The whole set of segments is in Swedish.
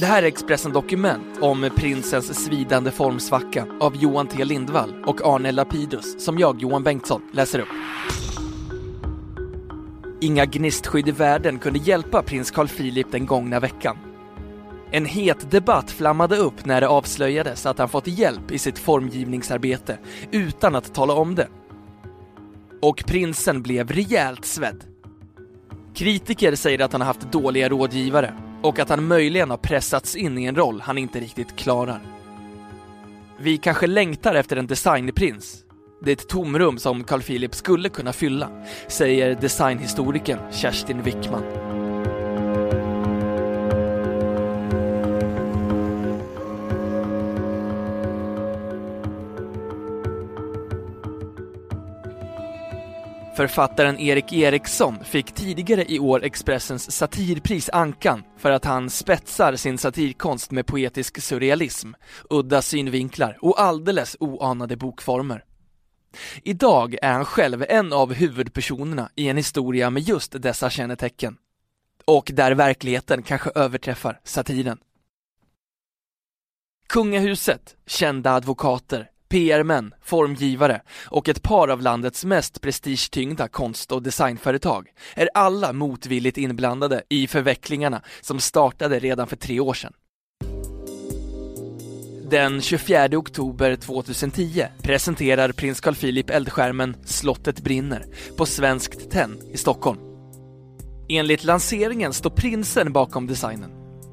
Det här är Expressen Dokument om prinsens svidande formsvacka av Johan T Lindvall och Arne Lapidus som jag, Johan Bengtsson, läser upp. Inga gnistskydd i världen kunde hjälpa prins Carl Philip den gångna veckan. En het debatt flammade upp när det avslöjades att han fått hjälp i sitt formgivningsarbete utan att tala om det. Och prinsen blev rejält svedd. Kritiker säger att han har haft dåliga rådgivare och att han möjligen har pressats in i en roll han inte riktigt klarar. Vi kanske längtar efter en designprins. Det är ett tomrum som Carl Philip skulle kunna fylla, säger designhistorikern Kerstin Wickman. Författaren Erik Eriksson fick tidigare i år Expressens satirpris Ankan för att han spetsar sin satirkonst med poetisk surrealism, udda synvinklar och alldeles oanade bokformer. Idag är han själv en av huvudpersonerna i en historia med just dessa kännetecken. Och där verkligheten kanske överträffar satiren. Kungahuset, kända advokater, PR-män, formgivare och ett par av landets mest prestigetyngda konst och designföretag är alla motvilligt inblandade i förvecklingarna som startade redan för tre år sedan. Den 24 oktober 2010 presenterar prins Carl Philip eldskärmen Slottet brinner på Svenskt Tenn i Stockholm. Enligt lanseringen står prinsen bakom designen.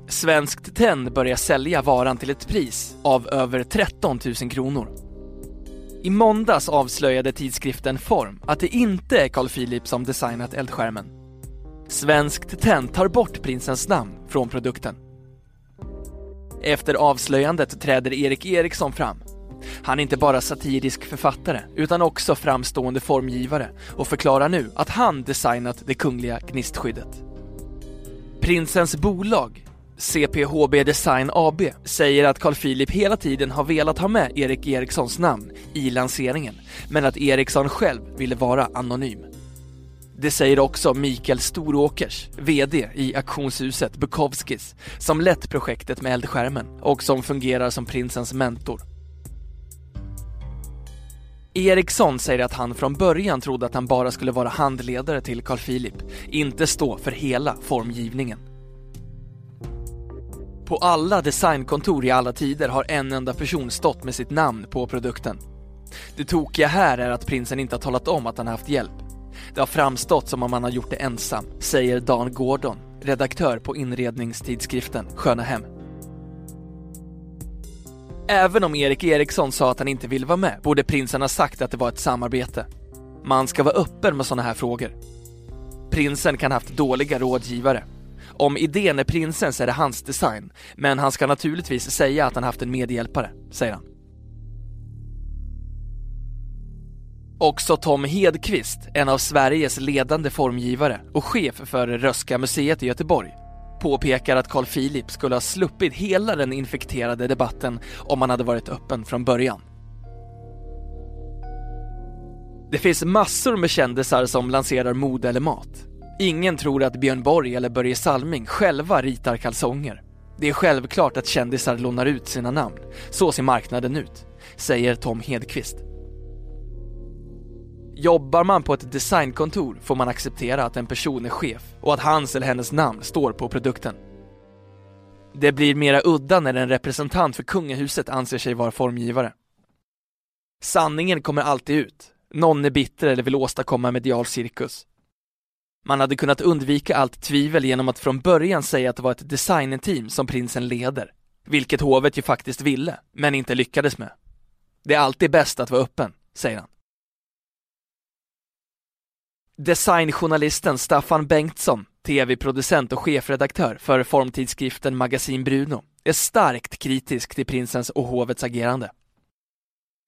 Svenskt Tenn börjar sälja varan till ett pris av över 13 000 kronor. I måndags avslöjade tidskriften Form att det inte är Carl Philip som designat eldskärmen. Svenskt Tenn tar bort prinsens namn från produkten. Efter avslöjandet träder Erik Eriksson fram. Han är inte bara satirisk författare utan också framstående formgivare och förklarar nu att han designat det kungliga gnistskyddet. Prinsens bolag, CPHB Design AB, säger att Carl Philip hela tiden har velat ha med Erik Erikssons namn i lanseringen, men att Eriksson själv ville vara anonym. Det säger också Mikael Storåkers, VD i auktionshuset Bukowskis, som lett projektet med eldskärmen och som fungerar som prinsens mentor. Eriksson säger att han från början trodde att han bara skulle vara handledare till Carl Philip, inte stå för hela formgivningen. På alla designkontor i alla tider har en enda person stått med sitt namn på produkten. Det tokiga här är att prinsen inte har talat om att han haft hjälp. Det har framstått som om han har gjort det ensam, säger Dan Gordon, redaktör på inredningstidskriften Sköna Hem. Även om Erik Eriksson sa att han inte ville vara med borde prinsen ha sagt att det var ett samarbete. Man ska vara öppen med sådana här frågor. Prinsen kan ha haft dåliga rådgivare. Om idén är prinsens är det hans design, men han ska naturligtvis säga att han haft en medhjälpare, säger han. Också Tom Hedqvist, en av Sveriges ledande formgivare och chef för Röska museet i Göteborg, påpekar att Carl Philip skulle ha sluppit hela den infekterade debatten om han hade varit öppen från början. Det finns massor med kändisar som lanserar mode eller mat. Ingen tror att Björn Borg eller Börje Salming själva ritar kalsonger. Det är självklart att kändisar lånar ut sina namn. Så ser marknaden ut, säger Tom Hedqvist. Jobbar man på ett designkontor får man acceptera att en person är chef och att hans eller hennes namn står på produkten. Det blir mera udda när en representant för kungahuset anser sig vara formgivare. Sanningen kommer alltid ut. Någon är bitter eller vill åstadkomma medial cirkus. Man hade kunnat undvika allt tvivel genom att från början säga att det var ett designteam som prinsen leder, vilket hovet ju faktiskt ville, men inte lyckades med. Det är alltid bäst att vara öppen, säger han. Designjournalisten Staffan Bengtsson tv-producent och chefredaktör för formtidskriften Magasin Bruno, är starkt kritisk till prinsens och hovets agerande.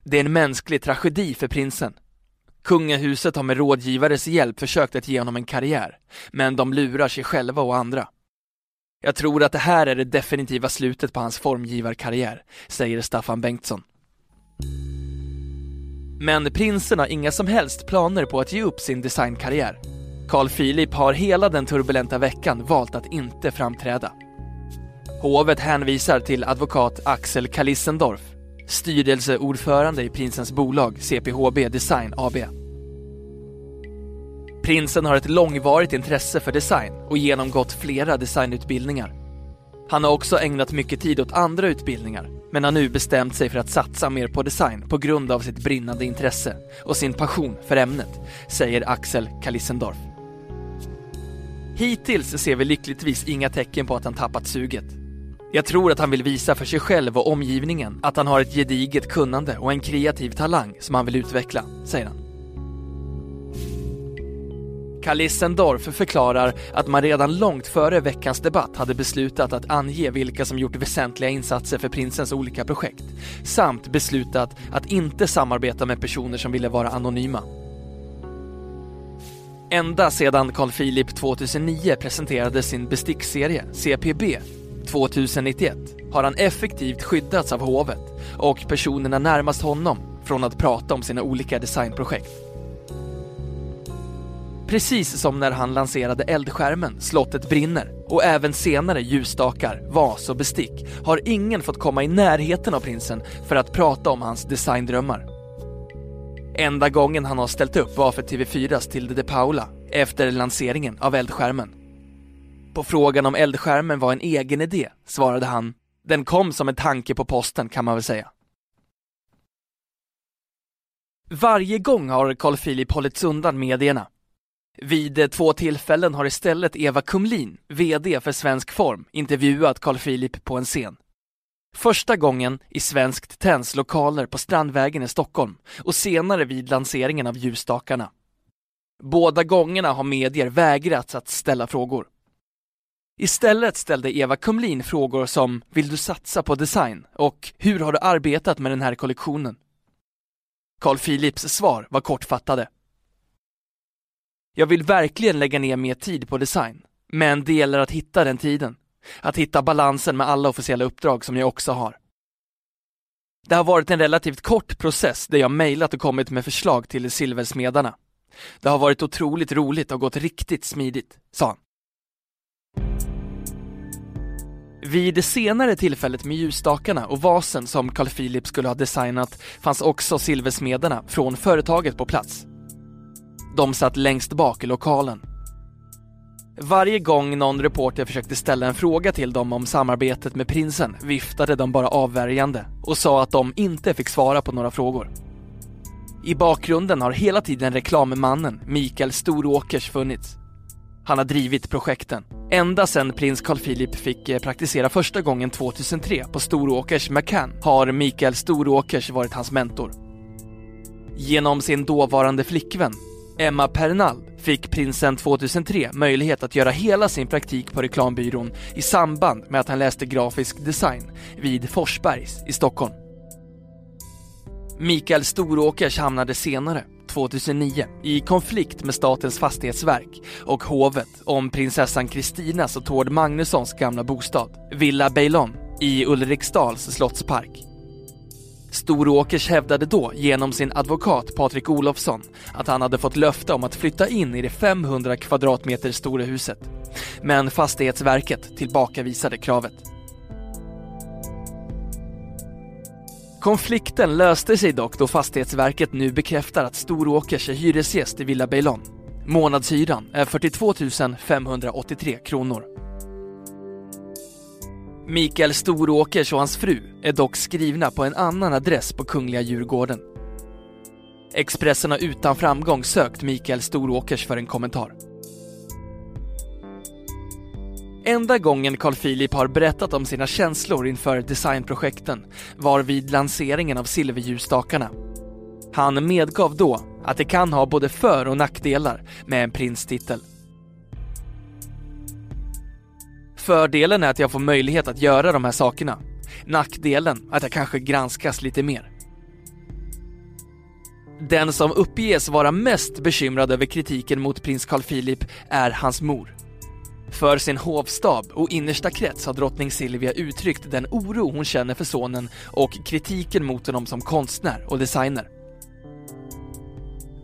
Det är en mänsklig tragedi för prinsen. Kungahuset har med rådgivares hjälp försökt att ge honom en karriär, men de lurar sig själva och andra. Jag tror att det här är det definitiva slutet på hans formgivarkarriär, säger Staffan Bengtsson. Men prinsen har inga som helst planer på att ge upp sin designkarriär. Carl Philip har hela den turbulenta veckan valt att inte framträda. Hovet hänvisar till advokat Axel Kalissendorf, styrelseordförande i prinsens bolag CPHB Design AB. Prinsen har ett långvarigt intresse för design och genomgått flera designutbildningar. Han har också ägnat mycket tid åt andra utbildningar, men har nu bestämt sig för att satsa mer på design på grund av sitt brinnande intresse och sin passion för ämnet, säger Axel Kalissendorf. Hittills ser vi lyckligtvis inga tecken på att han tappat suget. Jag tror att han vill visa för sig själv och omgivningen att han har ett gediget kunnande och en kreativ talang som han vill utveckla, säger han. Kalissendorf förklarar att man redan långt före veckans debatt hade beslutat att ange vilka som gjort väsentliga insatser för prinsens olika projekt, samt beslutat att inte samarbeta med personer som ville vara anonyma. Ända sedan Carl Philip 2009 presenterade sin bestickserie CPB 2091 har han effektivt skyddats av hovet och personerna närmast honom från att prata om sina olika designprojekt. Precis som när han lanserade eldskärmen Slottet brinner och även senare ljusstakar, vas och bestick har ingen fått komma i närheten av prinsen för att prata om hans designdrömmar. Enda gången han har ställt upp var för TV4s Tilde de Paula efter lanseringen av eldskärmen. På frågan om eldskärmen var en egen idé svarade han Den kom som en tanke på posten kan man väl säga. Varje gång har Carl Philip hållits undan medierna. Vid två tillfällen har istället Eva Kumlin, VD för Svensk Form, intervjuat Carl Philip på en scen. Första gången i Svenskt Tenns lokaler på Strandvägen i Stockholm och senare vid lanseringen av ljusstakarna. Båda gångerna har medier vägrats att ställa frågor. Istället ställde Eva Kumlin frågor som Vill du satsa på design? och Hur har du arbetat med den här kollektionen? Carl Philips svar var kortfattade. Jag vill verkligen lägga ner mer tid på design, men det gäller att hitta den tiden. Att hitta balansen med alla officiella uppdrag som jag också har. Det har varit en relativt kort process där jag mejlat och kommit med förslag till Silversmedarna. Det har varit otroligt roligt och gått riktigt smidigt, sa han. Vid det senare tillfället med ljusstakarna och vasen som Carl Philip skulle ha designat fanns också silversmederna från företaget på plats. De satt längst bak i lokalen. Varje gång någon reporter försökte ställa en fråga till dem om samarbetet med prinsen viftade de bara avvärjande och sa att de inte fick svara på några frågor. I bakgrunden har hela tiden reklammannen Mikael Storåkers funnits. Han har drivit projekten. Ända sedan prins Carl Philip fick eh, praktisera första gången 2003 på Storåkers McCann har Mikael Storåkers varit hans mentor. Genom sin dåvarande flickvän, Emma Pernald, fick prinsen 2003 möjlighet att göra hela sin praktik på reklambyrån i samband med att han läste grafisk design vid Forsbergs i Stockholm. Mikael Storåkers hamnade senare, 2009, i konflikt med Statens fastighetsverk och hovet om prinsessan Kristinas och Tord Magnussons gamla bostad, Villa Beilon, i Ulriksdals slottspark. Storåkers hävdade då genom sin advokat Patrik Olofsson att han hade fått löfte om att flytta in i det 500 kvadratmeter stora huset. Men Fastighetsverket tillbakavisade kravet. Konflikten löste sig dock då Fastighetsverket nu bekräftar att Storåkers är hyresgäst i Villa Beilon. Månadshyran är 42 583 kronor. Mikael Storåkers och hans fru är dock skrivna på en annan adress på Kungliga Djurgården. Expressen har utan framgång sökt Mikael Storåkers för en kommentar. Enda gången Carl Philip har berättat om sina känslor inför designprojekten var vid lanseringen av silverljusstakarna. Han medgav då att det kan ha både för och nackdelar med en prinstitel. Fördelen är att jag får möjlighet att göra de här sakerna. Nackdelen att jag kanske granskas lite mer. Den som uppges vara mest bekymrad över kritiken mot prins Carl Philip är hans mor. För sin hovstab och innersta krets har drottning Silvia uttryckt den oro hon känner för sonen och kritiken mot honom som konstnär och designer.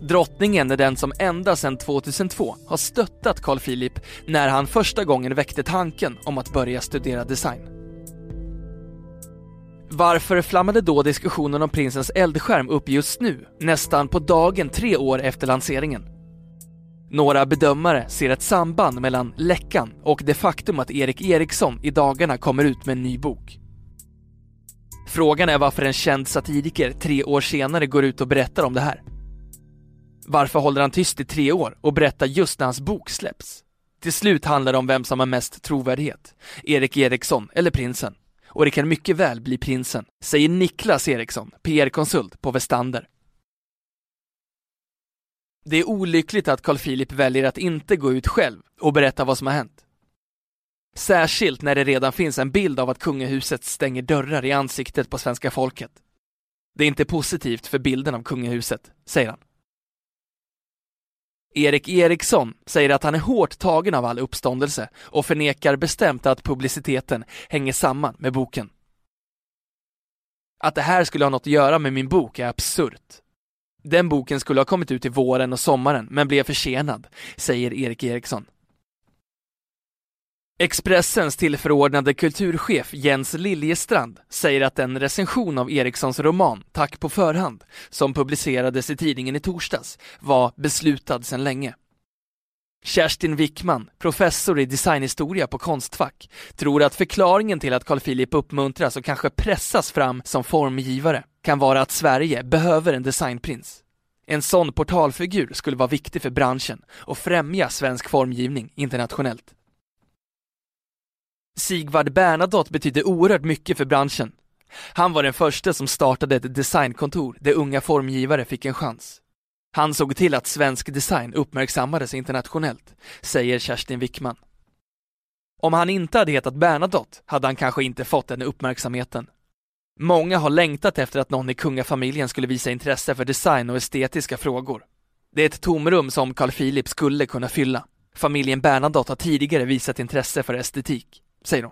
Drottningen är den som ända sedan 2002 har stöttat Carl Philip när han första gången väckte tanken om att börja studera design. Varför flammade då diskussionen om prinsens eldskärm upp just nu, nästan på dagen tre år efter lanseringen? Några bedömare ser ett samband mellan läckan och det faktum att Erik Eriksson i dagarna kommer ut med en ny bok. Frågan är varför en känd satiriker tre år senare går ut och berättar om det här. Varför håller han tyst i tre år och berättar just när hans bok släpps? Till slut handlar det om vem som har mest trovärdighet, Erik Eriksson eller prinsen. Och det kan mycket väl bli prinsen, säger Niklas Eriksson, PR-konsult på Vestander. Det är olyckligt att Carl Philip väljer att inte gå ut själv och berätta vad som har hänt. Särskilt när det redan finns en bild av att kungahuset stänger dörrar i ansiktet på svenska folket. Det är inte positivt för bilden av kungahuset, säger han. Erik Eriksson säger att han är hårt tagen av all uppståndelse och förnekar bestämt att publiciteten hänger samman med boken. Att det här skulle ha något att göra med min bok är absurt. Den boken skulle ha kommit ut i våren och sommaren, men blev försenad, säger Erik Eriksson. Expressens tillförordnade kulturchef Jens Liljestrand säger att en recension av Erikssons roman Tack på förhand, som publicerades i tidningen i torsdags, var beslutad sedan länge. Kerstin Wickman, professor i designhistoria på Konstfack, tror att förklaringen till att Carl Philip uppmuntras och kanske pressas fram som formgivare kan vara att Sverige behöver en designprins. En sån portalfigur skulle vara viktig för branschen och främja svensk formgivning internationellt. Sigvard Bernadotte betydde oerhört mycket för branschen. Han var den första som startade ett designkontor där unga formgivare fick en chans. Han såg till att svensk design uppmärksammades internationellt, säger Kerstin Wickman. Om han inte hade hetat Bernadotte hade han kanske inte fått den uppmärksamheten. Många har längtat efter att någon i kungafamiljen skulle visa intresse för design och estetiska frågor. Det är ett tomrum som Carl Philip skulle kunna fylla. Familjen Bernadotte har tidigare visat intresse för estetik säger hon.